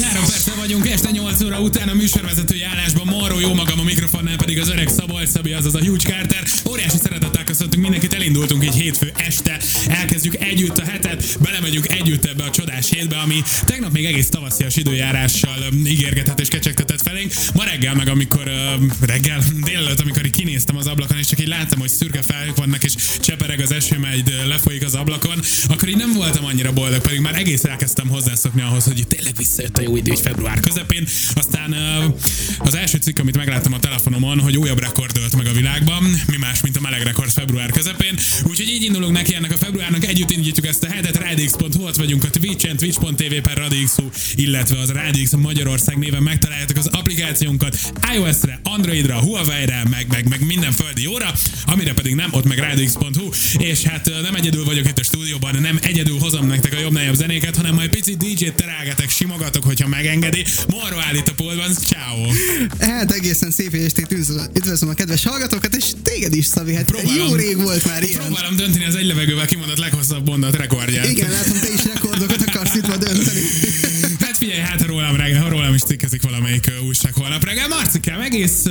előtt 3 perccel vagyunk, este 8 óra után a műsorvezetői állásban Maró jó magam, a mikrofonnál pedig az öreg Szabolcs Szabi, azaz a Huge Carter. Óriási szeretettel tavaszias időjárással ígérgetett és kecsegtetett felénk. Ma reggel meg, amikor uh, reggel, délelőtt, amikor így kinéztem az ablakon, és csak így láttam, hogy szürke felhők vannak, és csepereg az eső, majd lefolyik az ablakon, akkor így nem voltam annyira boldog, pedig már egész elkezdtem hozzászokni ahhoz, hogy tényleg visszajött a jó idő, február közepén. Aztán uh, az első cikk, amit megláttam a telefonomon, hogy újabb rekord meg a világban, mi más, mint a meleg rekord február közepén. Úgyhogy így indulunk neki ennek a februárnak, együtt indítjuk ezt a hetet, radix.hu, ott vagyunk a Twitch-en, twitch.tv per radixu, illetve az Radix Magyarország néven megtaláljátok az applikációnkat iOS-re, Androidra, Huawei-re, meg, meg, meg minden földi jóra, amire pedig nem, ott meg radix.hu, és hát nem egyedül vagyok itt a stúdióban, nem egyedül hozom nektek a jobb zenéket, hanem majd picit DJ-t terelgetek, simogatok, hogyha megengedi. Morro állít a polban, ciao. Hát egészen szép estét üdvözlöm a kedves hallgatókat, és téged is, Szabi, hát próbálom, jó rég volt már ilyen. Próbálom dönteni az egy levegővel kimondott leghosszabb mondat rekordját. Igen, látom, te is rekordokat akarsz itt ma dönteni. Cikkezik valamelyik újság holnap reggel. Marcikám, egész,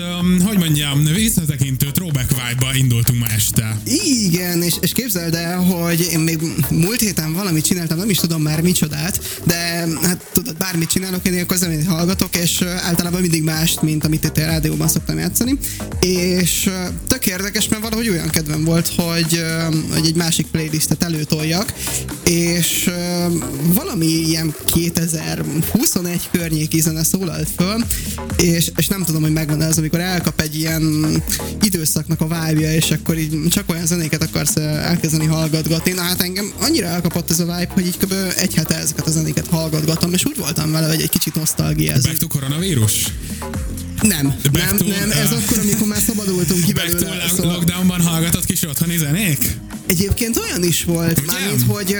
hogy mondjam, visszatekintő throwback vibe-ba indultunk ma este. Igen, és, és képzeld el, hogy én még múlt héten valamit csináltam, nem is tudom már micsodát, de hát tudod, bármit csinálok, én akkor zenét hallgatok, és általában mindig mást, mint amit itt a rádióban szoktam játszani. És tök érdekes, mert valahogy olyan kedvem volt, hogy, hogy egy másik playlistet előtoljak, és valami ilyen 2021 környéki zene szólalt föl, és, és nem tudom, hogy megvan ez, amikor elkap egy ilyen időszak időszaknak a vibe és akkor így csak olyan zenéket akarsz elkezdeni hallgatgatni. Na hát engem annyira elkapott ez a vibe, hogy így kb. egy hete ezeket a zenéket hallgatgatom, és úgy voltam vele, hogy egy kicsit nosztalgiázom. Back to koronavírus? Nem, nem, nem, ez uh, akkor, amikor már szabadultunk ki belőle. Back to szóval... lockdownban hallgatott kis otthoni zenék? Egyébként olyan is volt, mármint, hogy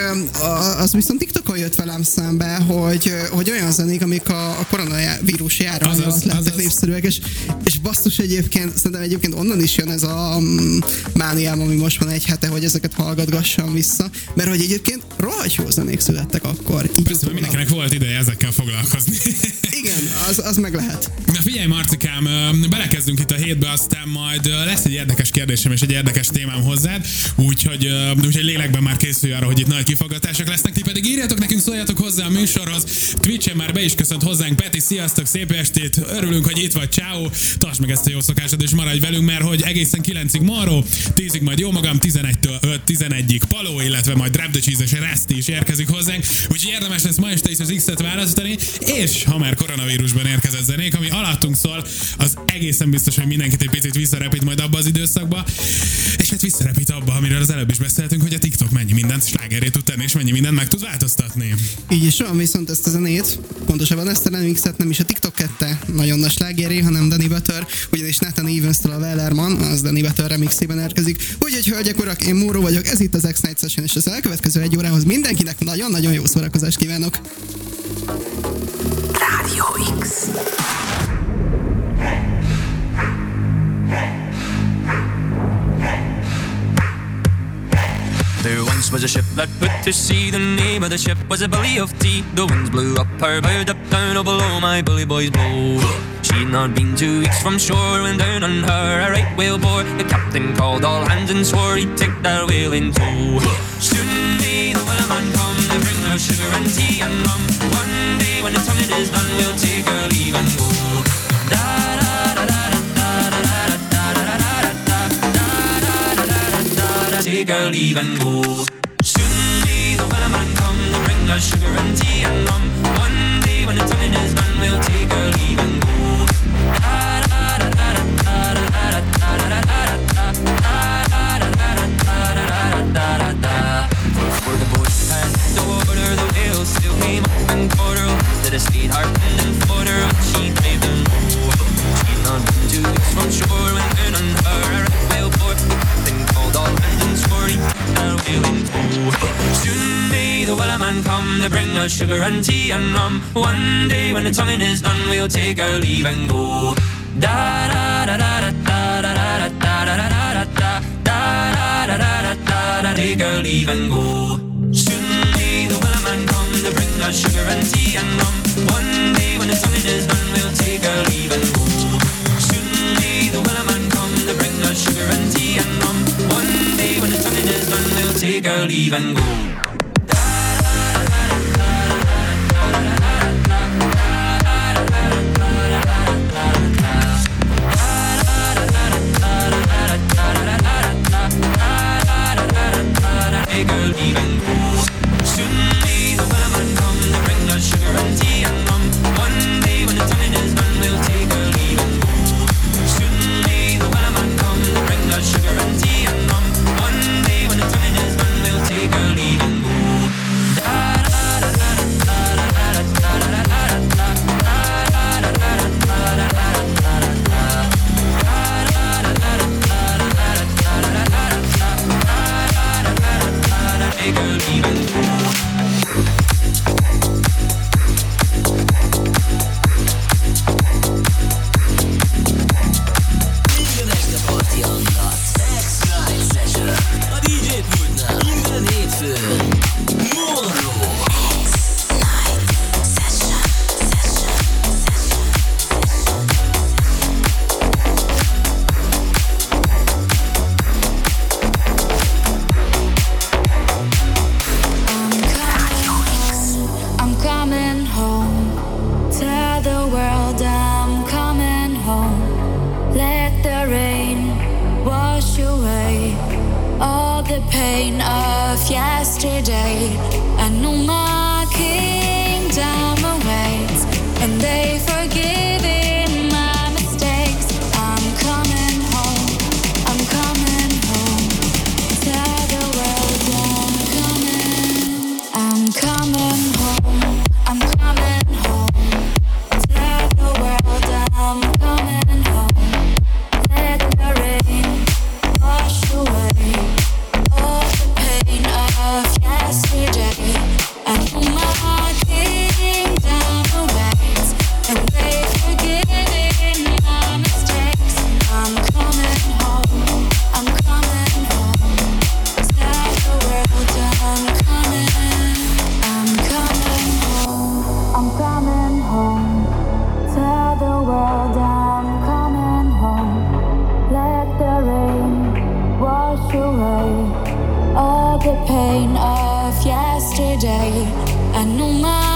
az viszont TikTokon jött velem szembe, hogy, hogy olyan zenék, amik a, a koronavírus járvány alatt lettek népszerűek, és, és basszus egyébként, szerintem egyébként onnan is jön ez a mm, mániám, ami most van egy hete, hogy ezeket hallgatgassam vissza, mert hogy egyébként rohadt jó zenék születtek akkor. Így Persze, mindenkinek volt ideje ezekkel foglalkozni. Igen, az, az meg lehet. Na figyelj, Marcikám, belekezdünk itt a hétbe, aztán majd lesz egy érdekes kérdésem és egy érdekes témám hozzád, úgyhogy, úgyhogy lélekben már készülj arra, hogy itt nagy kifogatások lesznek, ti pedig írjatok nekünk, szóljatok hozzá a műsorhoz. Twitch-en már be is köszönt hozzánk Peti, sziasztok, szép estét, örülünk, hogy itt vagy, ciao. Tartsd meg ezt a jó szokásod, és maradj velünk, mert hogy egészen 9-ig Maró, 10-ig majd jó magam, 11-től 11-ig Paló, illetve majd Drab the Cheese és Resti is érkezik hozzánk, úgyhogy érdemes lesz ma este is az X-et választani, és ha már koronavírusban érkezett zenék, ami alattunk szól, az egészen biztos, hogy mindenkit egy picit visszarepít majd abba az időszakba, és hát visszarepít abba, amiről az előbb is beszéltünk, hogy a TikTok mennyi mindent slágeré tud tenni, és mennyi mindent meg tud változtatni. Így is van, viszont ezt a zenét, pontosabban ezt a remixet nem is a TikTok kette nagyon nagy slágeré, hanem Danny Butter, ugyanis Nathan Evans-től a Wellerman, az Danny Butter remixében érkezik. Úgyhogy hölgyek, urak, én Móró vagyok, ez itt az X-Night Session, és az elkövetkező egy órához mindenkinek nagyon-nagyon jó szórakozást kívánok! Radio X. There once was a ship that put to sea. The name of the ship was a Billy of Tea. The winds blew up her bow, up down, oh below my bully boy's bow. She'd not been two weeks from shore when down on her a right whale bore. The captain called all hands and swore he'd take that whale in tow. Soon may the wellerman come her sugar and tea and rum. One day when the tonguing is done, we'll take her leave and go. Da da da da da da da da da da da da da da da da da da may the wellerman come to bring us sugar and tea and rum. One day when the tonguing is done, we'll take her leave and go. The water, the whale still came up and caught her. Instead of sweetheart and fought her, she made them go. She'd not been two weeks from shore when down on her a whale bore. Then called all hands and swore take that whale in tow. Soon may the wellerman come to bring us sugar and tea and rum. One day when the tonguing is done, we'll take our leave and go. Da da da da da da da da da da da da da da da da da da take our leave and go. Soon us sugar and tea and rum. One day when the tonguing is done, we'll take our leave and go. Soon may the wellerman come to bring us sugar and tea and rum. One day when the tonguing is done, we'll take our leave and go. Girl, even go. Soon may the wellerman come got sugar and tea and the pain of yesterday. I know my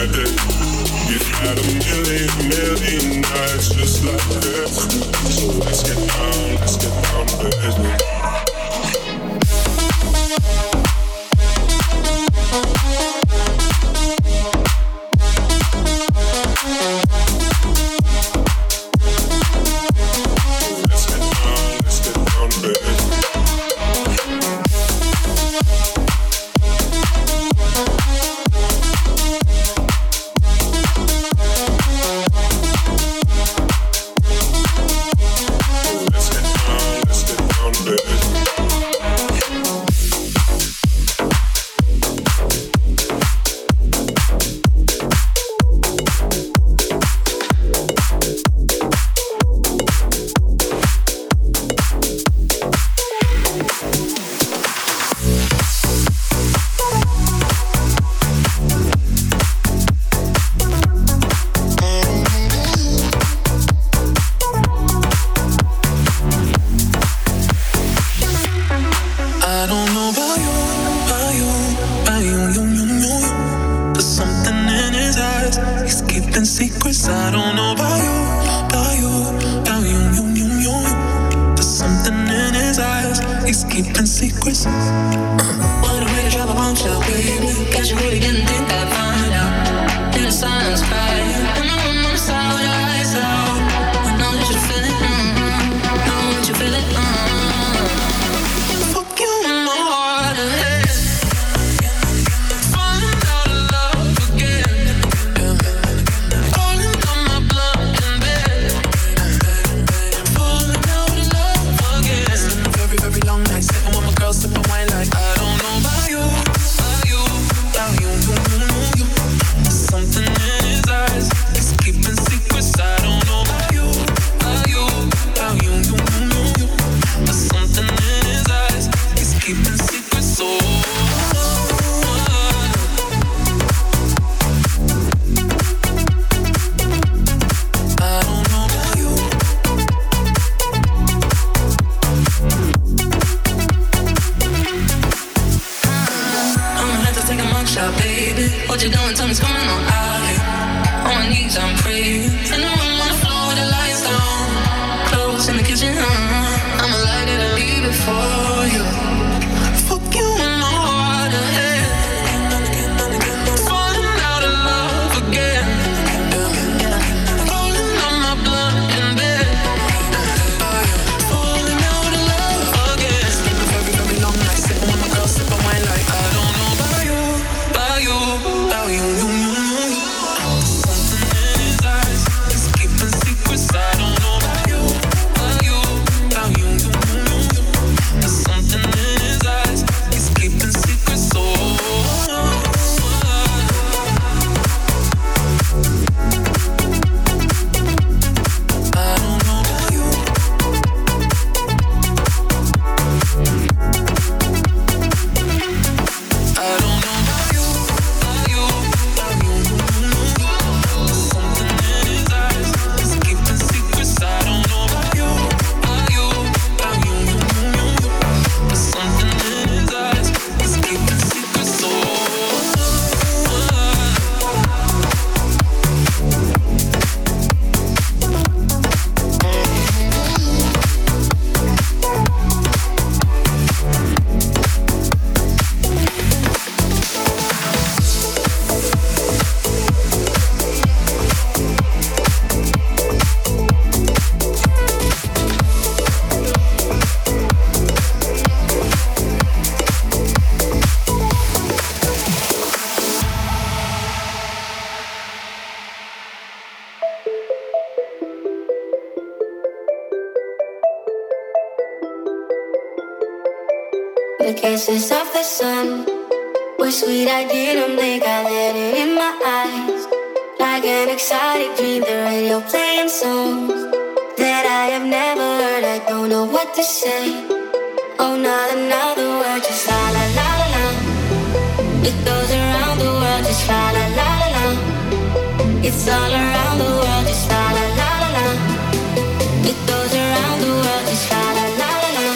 You've had a million, million nights just like this. So let's get down, let's get down to business. an exotic dream, the radio playing songs that I have never heard. I don't know what to say. Oh, not another word, just la la la la la. It goes around the world, just la la la la la. It's all around the world, just la la la la la. It goes around the world, just la la la la la.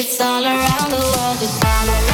It's all around the world, just la la la.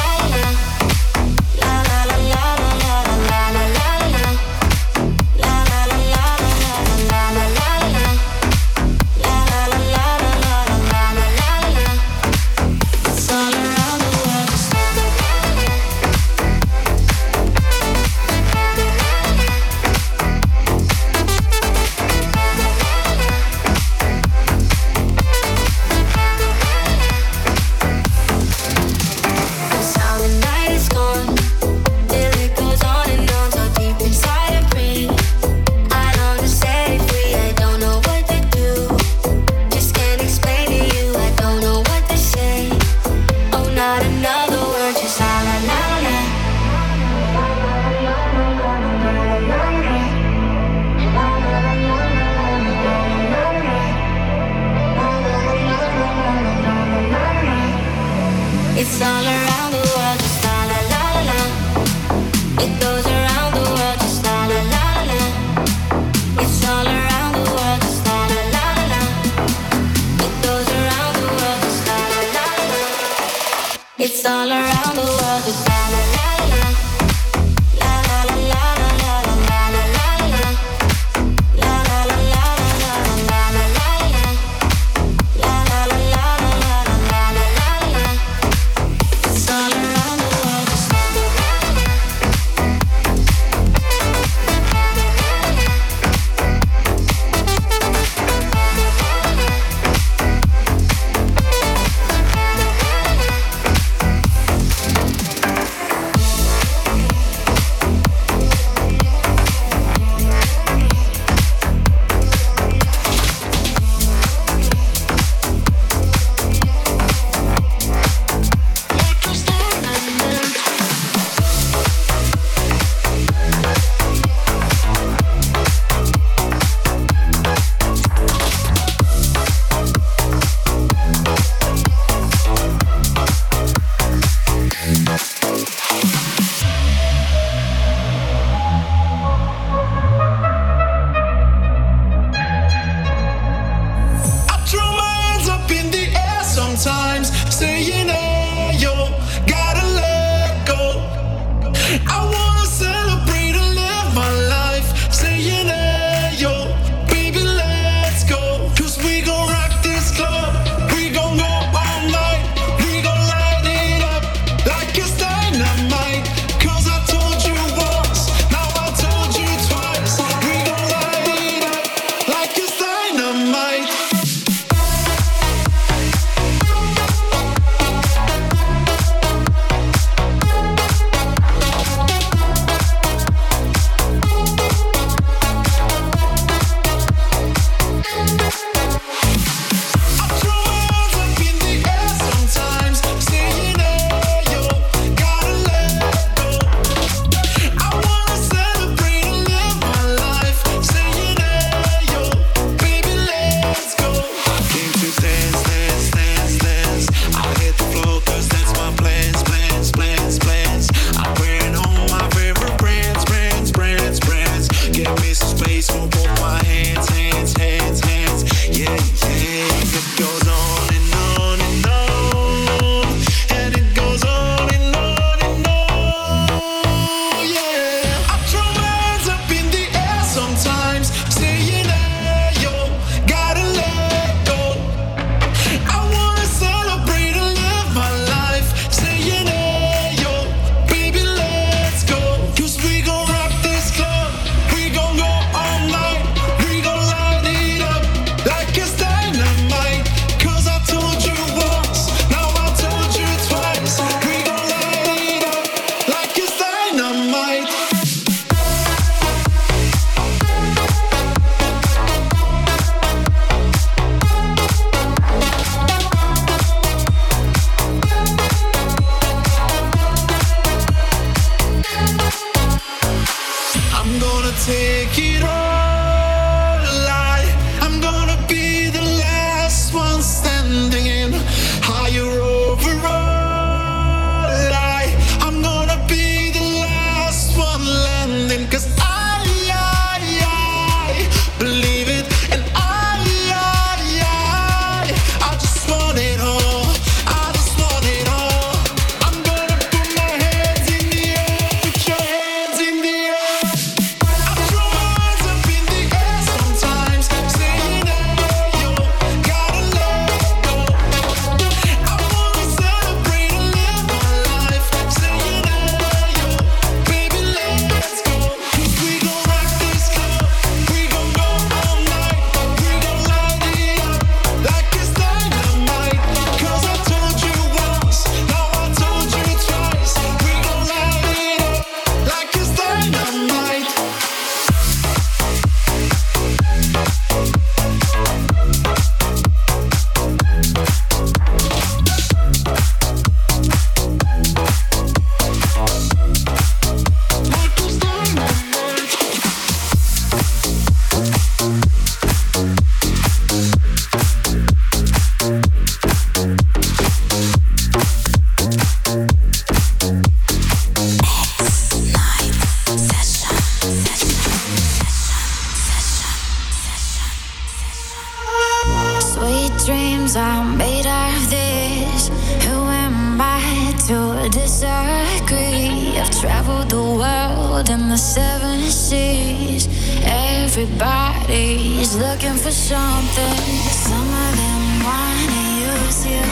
disagree. I've traveled the world and the seven seas. Everybody's looking for something. Some of them wanna use you.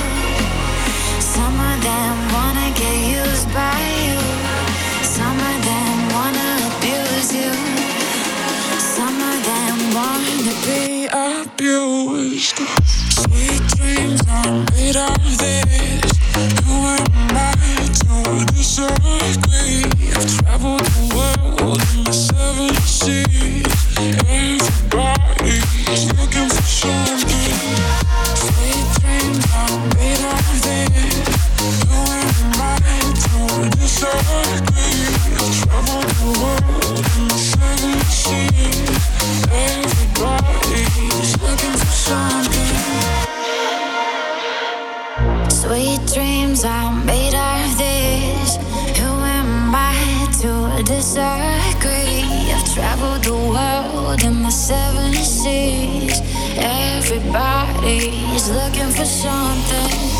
Some of them wanna get used by you. Some of them wanna abuse you. Some of them wanna be abused. Sweet dreams are made of this. I've traveled the world in the seven seas. Everybody He's looking for something.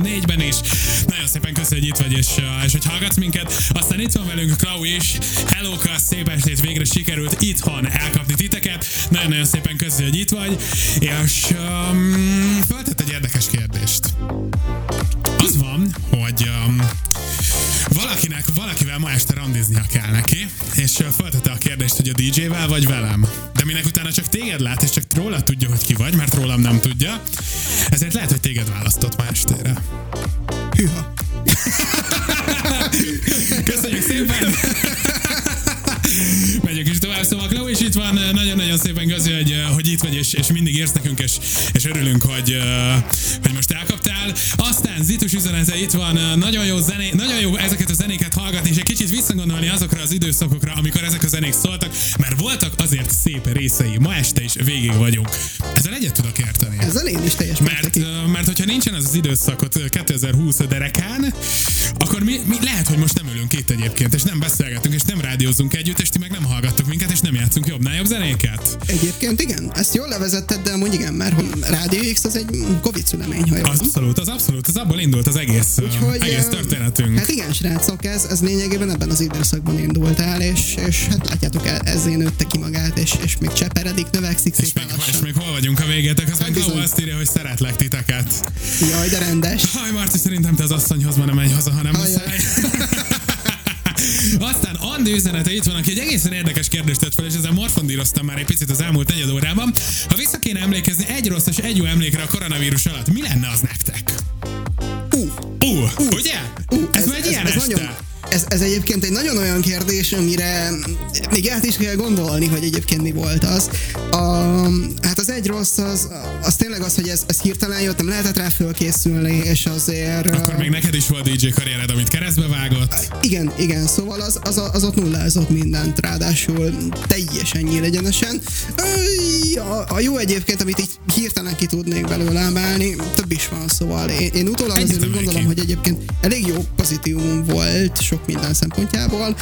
2024-ben is. Nagyon szépen köszönjük, hogy itt vagy, és, uh, és hogy hallgatsz minket. Aztán itt van velünk Klau is. Hello, szép estét, végre sikerült itthon elkapni titeket. Nagyon-nagyon szépen köszönjük, hogy itt vagy. És um, feltett egy érdekes kérdést. Az van, hogy um, valakinek, valakivel ma este randiznia kell neki, és uh, feltette a kérdést, hogy a DJ-vel vagy velem. De minek utána csak téged lát, és csak róla tudja, hogy ki vagy, mert rólam nem tudja. Ezért lehet, hogy és, és mindig érsz nekünk, és, és örülünk, hogy, hogy most elkaptál. Aztán Zitus üzenete itt van, nagyon jó zené, nagyon jó ezeket a zenéket hallgatni, és egy kicsit visszagondolni azokra az időszakokra, amikor ezek a zenék szóltak, mert voltak azért szép részei. Ma este is végig vagyunk. Ezzel egyet tudok érteni. Ezzel én is teljes Mert, mert hogyha nincsen az az időszakot ö, 2020 derekán, akkor mi, mi lehet, hogy most nem ülünk itt egyébként, és nem beszélgetünk, és nem rádiózunk együtt, és ti meg nem hallgattok minket, és nem játszunk jobbnál jobb zenéket. Egyébként igen, ezt jól levezetted, de amúgy igen, mert Rádió X az egy Covid szülemény, ha jól. Abszolút, az abszolút, az abból indult az egész, Úgyhogy, egész történetünk. Hát igen, srácok, ez, ez lényegében ebben az időszakban indult el, és, és hát látjátok, e- ezzé nőtte ki magát, és, és még cseperedik, növekszik és még, és lassan. még hol vagyunk a végétek, az meg Klau azt írja, hogy szeretlek titeket. Jaj, de rendes. Haj, Marci, szerintem te az asszonyhoz ma nem menj haza, hanem Ajaj. Muszáj. Aztán Andi üzenete itt van, aki egy egészen érdekes kérdést tett fel, és ezzel morfondíroztam már egy picit az elmúlt negyed órában. Ha vissza kéne emlékezni egy rossz és egy jó emlékre a koronavírus alatt, mi lenne az nektek? Ú, Ú, uh, ugye? ú, ez, ez, egy ilyen este. nagyon, ez, ez egyébként egy nagyon olyan kérdés, amire még át is kell gondolni, hogy egyébként mi volt az. A, hát az egy rossz, az, az tényleg az, hogy ez, ez hirtelen jött, nem lehetett rá fölkészülni, és azért... Akkor még neked is volt DJ karriered, amit keresztbe vágott. Igen, igen, szóval az, az, az ott nullázott mindent, ráadásul teljesen nyílegyenesen. A, a jó egyébként, amit így hirtelen ki tudnék belőle emelni, több is van, szóval én, én utólag azért gondolom, ki. hogy egyébként elég jó pozitívum volt sok minden szempontjából.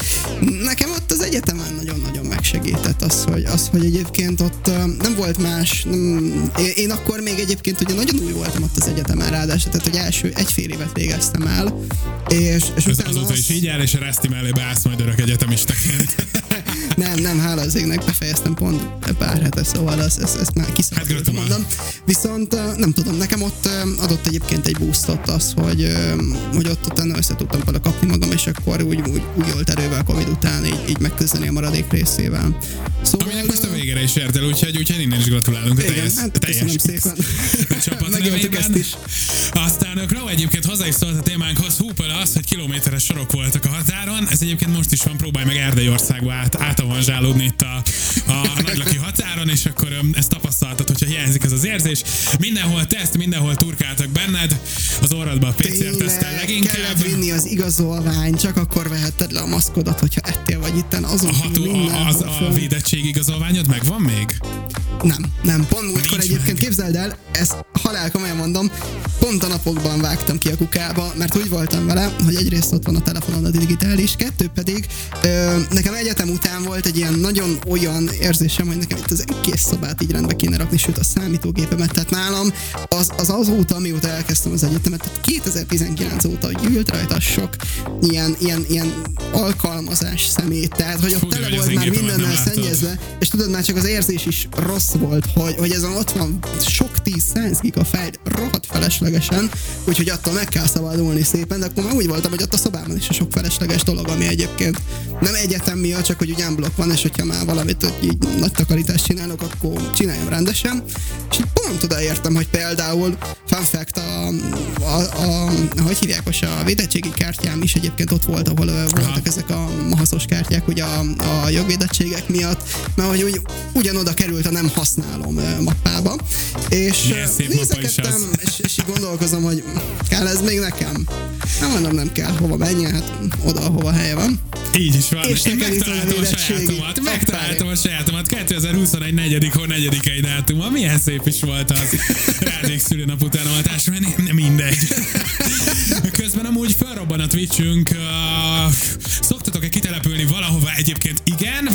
Nekem ott az egyetemen nagyon-nagyon megsegített az, hogy, az, hogy egyébként ott nem volt más, nem, én, akkor még egyébként ugye nagyon új voltam ott az egyetemen ráadásul, tehát hogy első egy fél évet végeztem el, és, és Ez utána azóta az- is így áll, és a Reszti mellé beállsz majd örök egyetemistaként. Nem, nem, hála az égnek befejeztem pont pár hete, szóval ezt, ezt, ezt már kiszabadultam Hát mondom. Viszont nem tudom, nekem ott adott egyébként egy boostot az, hogy, hogy ott utána össze tudtam vele kapni magam, és akkor úgy, úgy, úgy volt erővel Covid után így, így megküzdeni a maradék részével. Szóval, Aminek most a végére is ért el, úgyhogy, úgyhogy innen is gratulálunk a Igen, teljes, hát teljes köszönöm szépen. csapat Megéltük nevében. ezt is. Aztán Klau egyébként hozzá is szólt a témánkhoz, húpöl az, hogy kilométeres sorok voltak a határon. Ez egyébként most is van, próbálj meg Erdélyországba át, átavanzsálódni itt a, a nagylaki határon, és akkor öm, ezt tapasztaltad, hogyha hiányzik ez az érzés. Mindenhol teszt, mindenhol turkáltak benned, az orradba a PCR-tesztel Tényleg, kellett leginkább. vinni az igazolvány, csak akkor vehetted le a maszkodat, hogyha ettél vagy itten, azon A, ható, a, az, a védettség igazolványod megvan még? Nem, nem. Pont múltkor Nincs egyébként meg. képzeld el, ezt halál komolyan mondom, pont a napokban vágtam ki a kukába, mert úgy voltam vele, hogy egyrészt ott van a telefonon a digitális, kettő pedig ö, nekem egyetem után volt egy ilyen nagyon olyan érzésem, hogy nekem itt az egész szobát így rendbe kéne rakni, sőt a számítógépemet, tehát nálam az, az azóta, mióta elkezdtem az egyetemet, tehát 2019 óta, hogy ült rajta sok ilyen, ilyen, ilyen alkalmazás szemét, tehát hogy ott Fú, tele volt már mindennel szennyezve, és tudod, már csak az érzés is rossz volt, hogy, hogy ezen ott van sok tíz, száz giga fájl rohadt feleslegesen, úgyhogy attól meg kell szabadulni szépen, de akkor már úgy voltam, hogy ott a szobában is a sok felesleges dolog, ami egyébként nem egyetem miatt, csak hogy ugyan blokk van, és hogyha már valamit hogy így nagy takarítást csinálok, akkor csináljam rendesen. És így pont odaértem, hogy például fun fact, a, a, a, hogy hívják most a védettségi kártyám is egyébként ott volt, ahol ö, voltak ezek a mahaszos kártyák ugye a, a jogvédettségek miatt, mert hogy úgy, ugyanoda került a nem használom mappába. És nézegettem, az. és, és így gondolkozom, hogy kell ez még nekem? Nem mondom, nem kell. Hova menjen? Hát oda, ahova helye van. Így is van. És Én a megtaláltam a sajátomat. Megtaláltam a sajátomat. 2021 4. hó 4 dátuma. Milyen szép is volt az. Rádék szülőnap után oltás menni. Nem mindegy. Közben amúgy felrobban a Twitchünk. Uh, szoktatok-e kitelepülni valahova egyébként?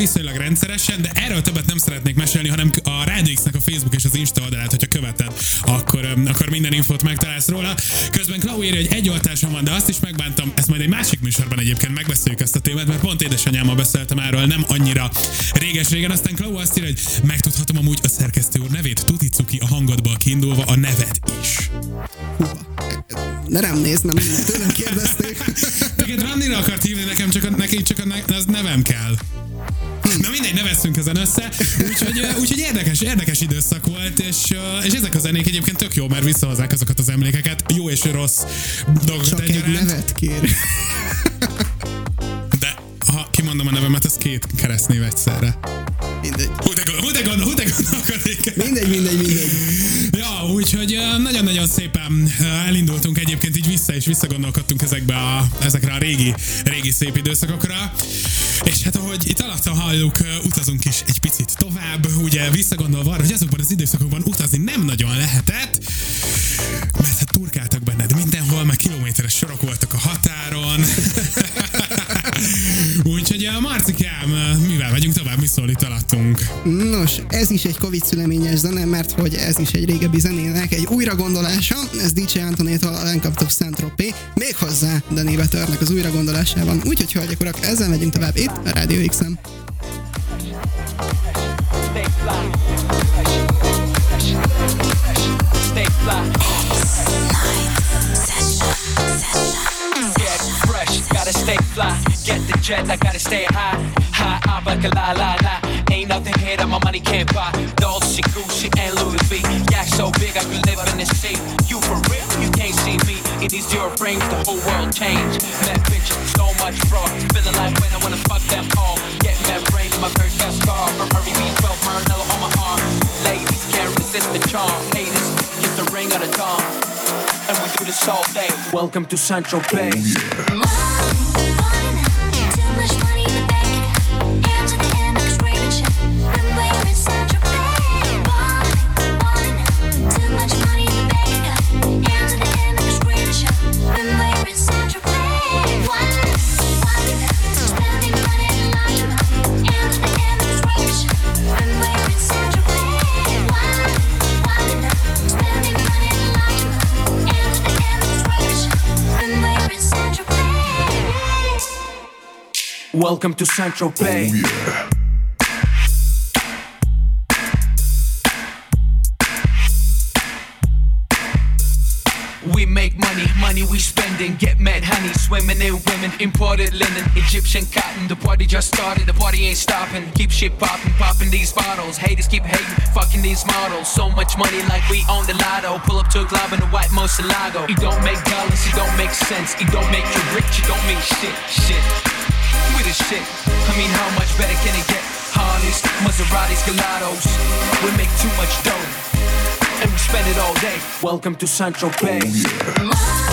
Viszonylag rendszeresen, de erről többet nem szeretnék mesélni, hanem a Rádéxnek a Facebook és az Insta oldalát, hogyha követed, akkor, akkor minden infót megtalálsz róla. Közben Klau írja, hogy egy oltásom van, de azt is megbántam. Ezt majd egy másik műsorban egyébként megbeszéljük ezt a témát, mert pont édesanyámmal beszéltem erről nem annyira réges-régen. Aztán Klau azt írja, hogy megtudhatom amúgy a szerkesztő úr nevét, Tuti Cuki a hangodból kiindulva a nevet is. Húha. Ne rám néz, nem tőlem kérdezték. Téged Randira akart hívni, nekem csak a, neki csak a ne, az nevem kell. Mindegy, ne veszünk ezen össze. Úgyhogy, úgyhogy érdekes, érdekes időszak volt, és, és ezek a zenék egyébként tök jó, mert visszahozzák azokat az emlékeket, jó és rossz dolgokat Csak egy egyaránt. nevet kér. De ha kimondom a nevemet, az két keresztnév egyszerre. Mindegy. Hú de, gond- hú de, gondol, hú de gondolkodik. Mindegy, mindegy, mindegy. Ja, úgyhogy nagyon-nagyon szépen elindultunk egyébként így vissza, és visszagondolkodtunk ezekbe a, ezekre a régi, régi szép időszakokra. És hát ahogy itt alattam halljuk, utazunk is egy picit tovább, ugye visszagondolva arra, hogy azokban az időszakokban utazni nem nagyon lehetett, mert hát turkáltak benned mindenhol, meg kilométeres sorok voltak a határon. Úgyhogy a Marcikám, mivel megyünk tovább, mi szól itt alattunk? Nos, ez is egy Covid szüleményes zene, mert hogy ez is egy régebbi zenének egy újra gondolása. Ez DJ Antonétól a Lenkaptop Saint-Tropez, méghozzá Danny Betörnek az újra gondolásában. Úgyhogy, hölgyek, urak, ezzel megyünk tovább itt a Rádió X-en. Stay fly. Stay fly. Get fresh, gotta stay fly. Get the jet, I gotta stay high. High, I'm like a la la la. Ain't nothing here that my money can't buy. Dolce, Gucci, and Louis V. Yeah, so big I could live in the sea. You for real? You can't see me. In these zero rings, the whole world change. Mad bitches, so much fraud. Feeling like when I wanna fuck them all. Get mad brain in my very best car. And we do this all day. Welcome to Central Bay. Welcome to Central Bay. Oh, we make money, money we spending. Get mad honey, swimming in women, imported linen, Egyptian cotton. The party just started, the party ain't stopping. Keep shit popping, popping these bottles. Haters keep hating, fucking these models. So much money like we own the lotto. Pull up to a club in a white Moselago. It don't make dollars, it don't make sense. It don't make you rich, it don't mean shit, shit. The shit. I mean, how much better can it get? Harleys, Maseratis, Gelatos. We make too much dough, and we spend it all day. Welcome to Central Bay. Central Bay.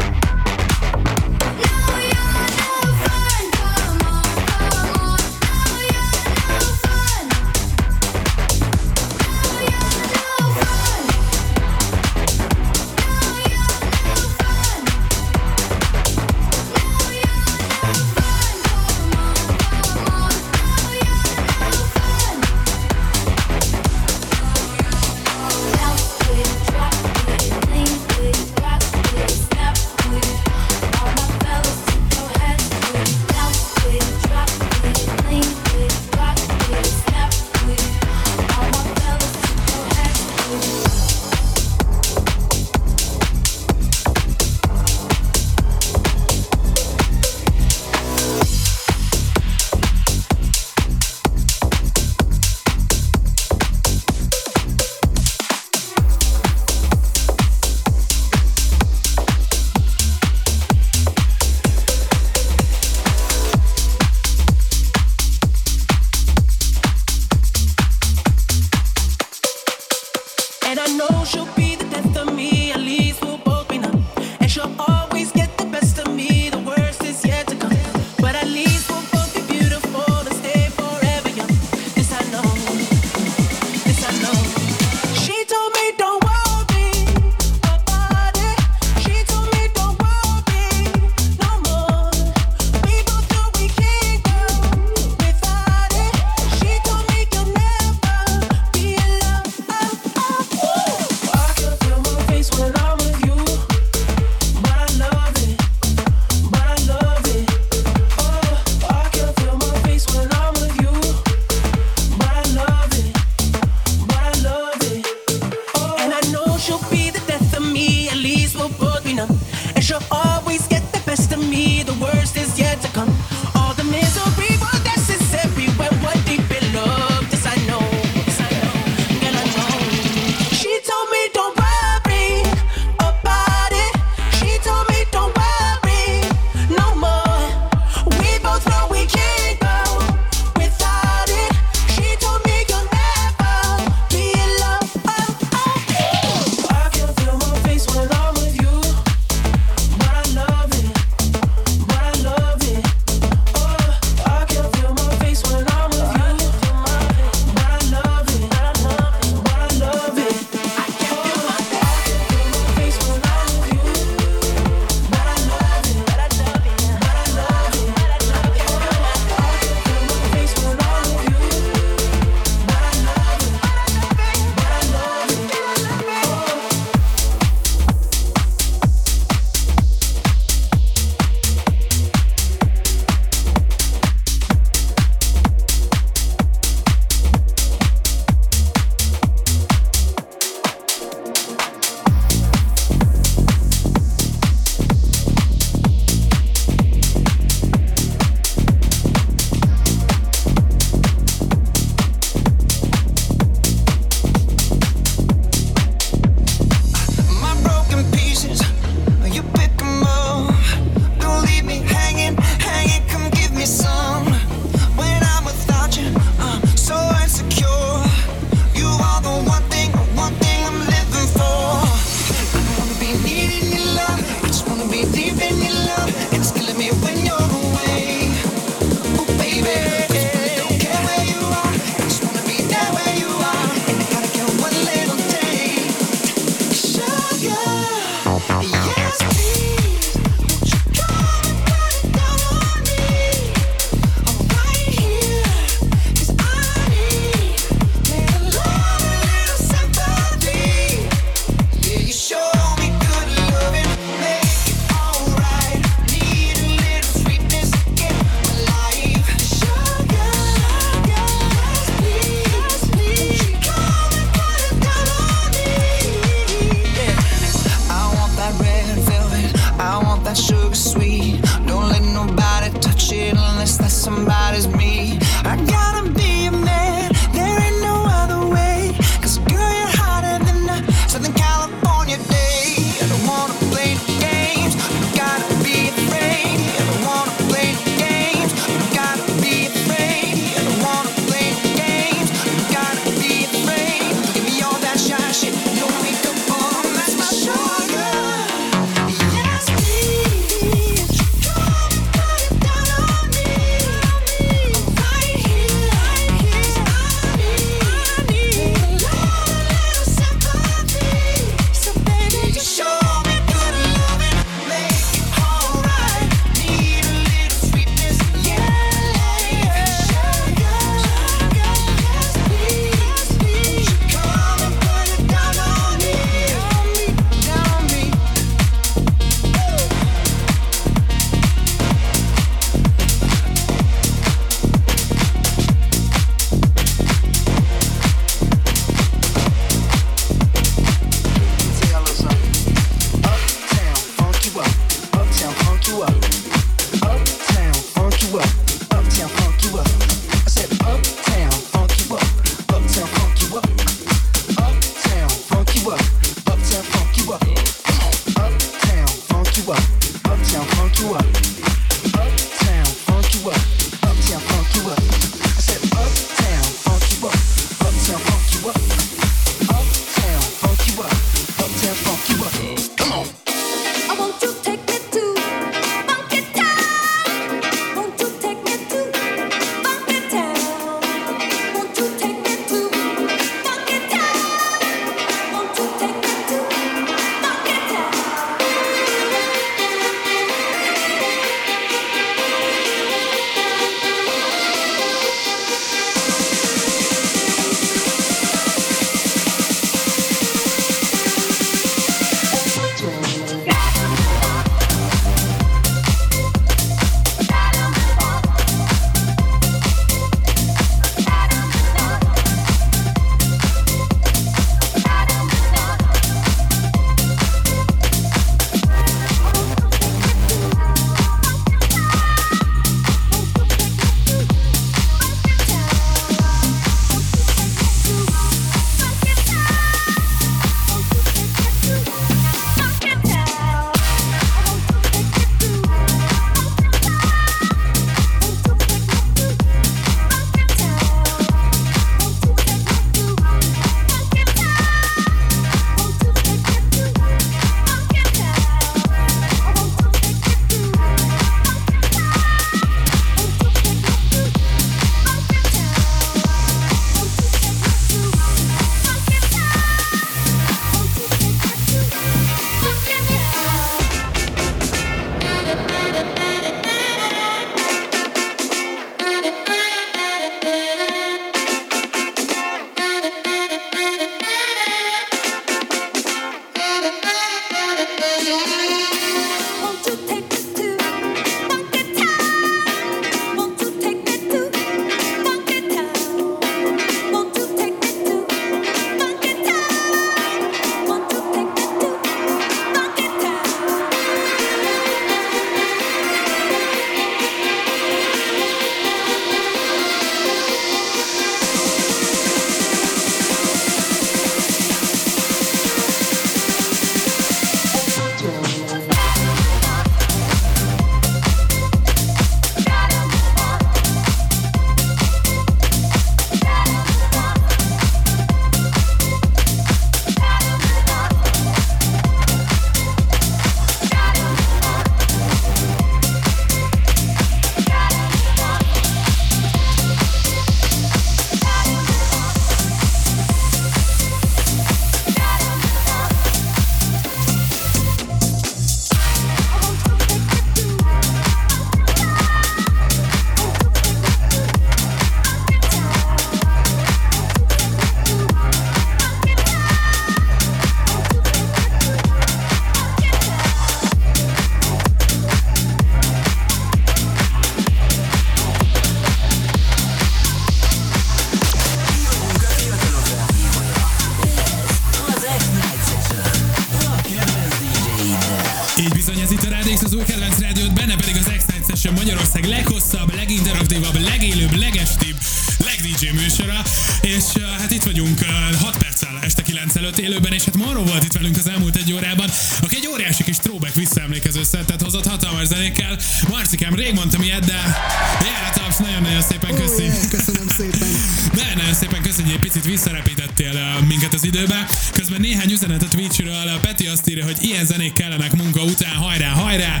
időbe. Közben néhány üzenet a Twitchről, uh, Peti azt írja, hogy ilyen zenék kellenek munka után, hajrá, hajrá!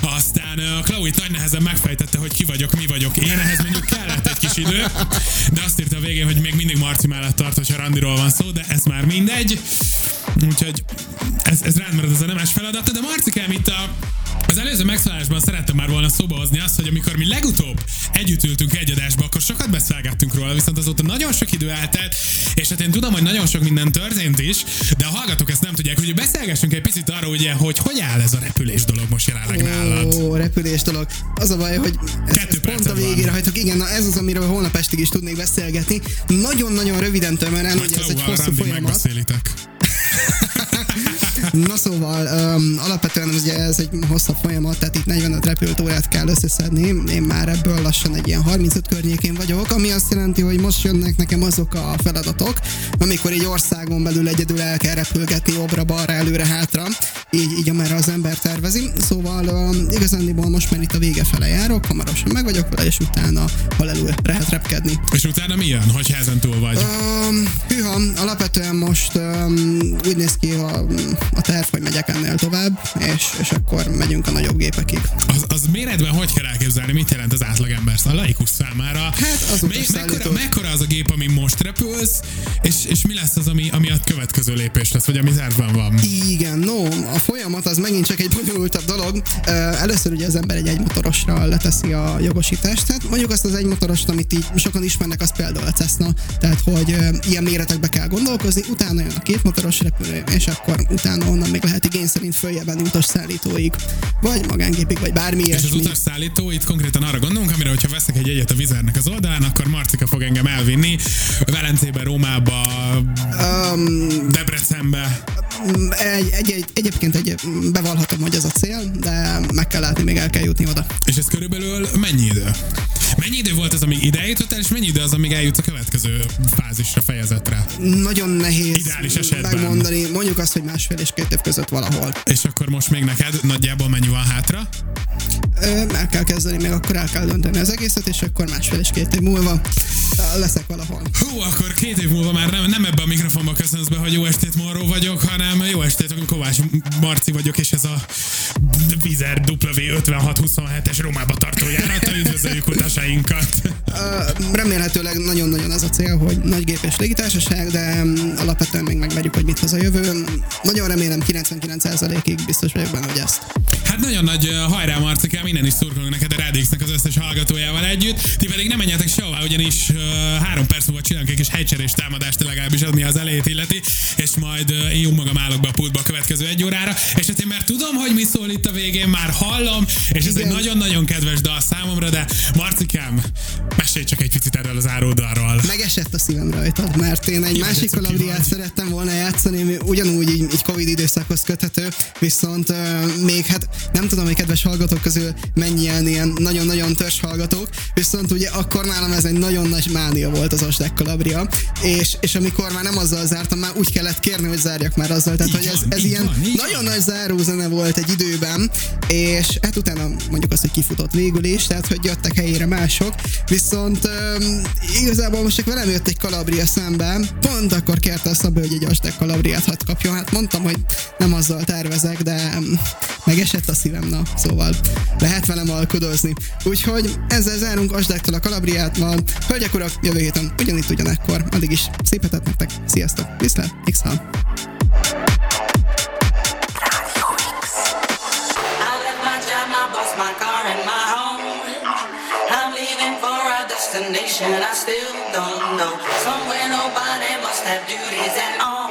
Aztán uh, Chloe nagy nehezen megfejtette, hogy ki vagyok, mi vagyok. Én ehhez mondjuk kellett egy kis idő, de azt írta a végén, hogy még mindig Marci mellett tart, hogyha randiról van szó, de ez már mindegy. Úgyhogy ez, ez rád marad az a nemes feladat, de Marcikám itt a az előző megszólásban szerettem már volna szóba hozni azt, hogy amikor mi legutóbb együtt ültünk egy adásba, akkor sokat beszélgettünk róla, viszont azóta nagyon sok idő eltelt, és hát én tudom, hogy nagyon sok minden történt is, de a hallgatók ezt nem tudják, hogy beszélgessünk egy picit arról, ugye, hogy hogy áll ez a repülés dolog most jelenleg nálad. Ó, repülés dolog. Az a baj, hogy ez, Kettő ez pont a perced van. végére hagytok. Igen, na ez az, amiről holnap estig is tudnék beszélgetni. Nagyon-nagyon röviden tömören, hogy ez egy hosszú folyamat. Na szóval, um, alapvetően ugye ez egy hosszabb folyamat, tehát itt 45 repülőórát kell összeszedni. Én már ebből lassan egy ilyen 35 környékén vagyok, ami azt jelenti, hogy most jönnek nekem azok a feladatok, amikor egy országon belül egyedül el kell repülgetni jobbra-balra, előre-hátra, így, így amerre az ember tervezi. Szóval um, igazándiból most már itt a vége fele járok, hamarosan meg vagyok vele, és utána halelül lehet repkedni. És utána mi jön, hogy ezen túl vagy? Um, hűha, alapvetően most um, úgy néz ki a, a terv, hogy megyek ennél tovább, és, és akkor megyünk a nagyobb gépekig. Az, az méretben hogy kell elképzelni, mit jelent az átlagember a laikus számára? Hát az Me- mekkora, mekkora az a gép, ami most repülsz, és, és mi lesz az, ami, ami a következő lépés lesz, vagy ami tervben van? Igen, no, a folyamat az megint csak egy bonyolultabb dolog. Először ugye az ember egy egymotorosra leteszi a jogosítást. Tehát mondjuk azt az egymotorost, amit így sokan ismernek, az például a Cessna, tehát hogy ilyen méretekbe kell gondolkozni, utána jön a kétmotoros repülő, és akkor utána onnan még lehet igény szerint följebb menni utasszállítóig, vagy magángépig, vagy bármi És az ilyesmi. utasszállító, itt konkrétan arra gondolunk, amire, hogyha veszek egy jegyet a vizernek az oldalán, akkor Marcika fog engem elvinni Velencébe, Rómába, Um, Debrecenbe. egy, egy, egy, egyébként egy, bevallhatom, hogy ez a cél, de meg kell látni, még el kell jutni oda. És ez körülbelül mennyi idő? Mennyi idő volt az, amíg ide eljutottál, és mennyi idő az, amíg eljutsz a következő fázisra, fejezetre? Nagyon nehéz Ideális esetben. megmondani. Mondjuk azt, hogy másfél és két év között valahol. És akkor most még neked nagyjából mennyi van hátra? El kell kezdeni, még akkor el kell dönteni az egészet, és akkor másfél és két év múlva leszek valahol. Hú, akkor két év múlva már nem, nem ebbe a mikrofonba köszönsz be, hogy jó estét Morró vagyok, hanem jó estét, Kovács Marci vagyok, és ez a Vizer W5627-es Rómába tartó járata, üdvözöljük utasainkat. Remélhetőleg nagyon-nagyon az a cél, hogy nagy gép és légitársaság, de mm, alapvetően még megvegyük, hogy mit hoz a jövő. Nagyon remélem 99%-ig biztos vagyok benne, hogy ezt. Hát nagyon nagy hajrá Marcikám, innen is szurkolunk neked a Rádixnek az összes hallgatójával együtt. Ti pedig nem menjetek sehová, ugyanis uh, három perc múlva csinálunk egy kis hegycserés támadást legalábbis, ami az elejét illeti, és majd uh, én jó magam állok be a pultba a következő egy órára, és hát én már tudom, hogy mi szól itt a végén, már hallom, és ez Igen. egy nagyon-nagyon kedves dal számomra, de Marcikám, mesélj csak egy picit erről az áródalról. Megesett a szívem rajtad, mert én egy Jó, másik vagy. szerettem volna játszani, ami ugyanúgy így, így Covid időszakhoz köthető, viszont uh, még hát nem tudom, hogy kedves hallgatók közül mennyien ilyen nagyon-nagyon törzs hallgatók, viszont ugye akkor nálam ez egy nagyon nagy mánia volt az Osdek Kalabria, és, és amikor már nem azzal zártam, már úgy kellett kérni, hogy zárjak már azzal, tehát Így hogy ez, van, ez ilyen van, nagyon nagy zárózene volt egy időben, és hát utána mondjuk azt, hogy kifutott végül is, tehát hogy jöttek helyére mások, viszont um, igazából most csak velem jött egy Kalabria szemben, pont akkor kérte a Szabő, hogy egy Asdek Kalabriát hadd kapjon, hát mondtam, hogy nem azzal tervezek, de um, megesett a szívem, na, szóval lehet velem alkudozni. Úgyhogy ezzel zárunk Asdektől a Kalabriát, van. Hölgyek, urak, jövő héten ugyanitt ugyanekkor, addig is szép hetet nektek, sziasztok, viszlát, x destination I still don't know. Somewhere nobody must have duties at all.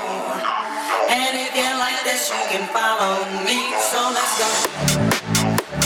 And if you like this, you can follow me. So let's go.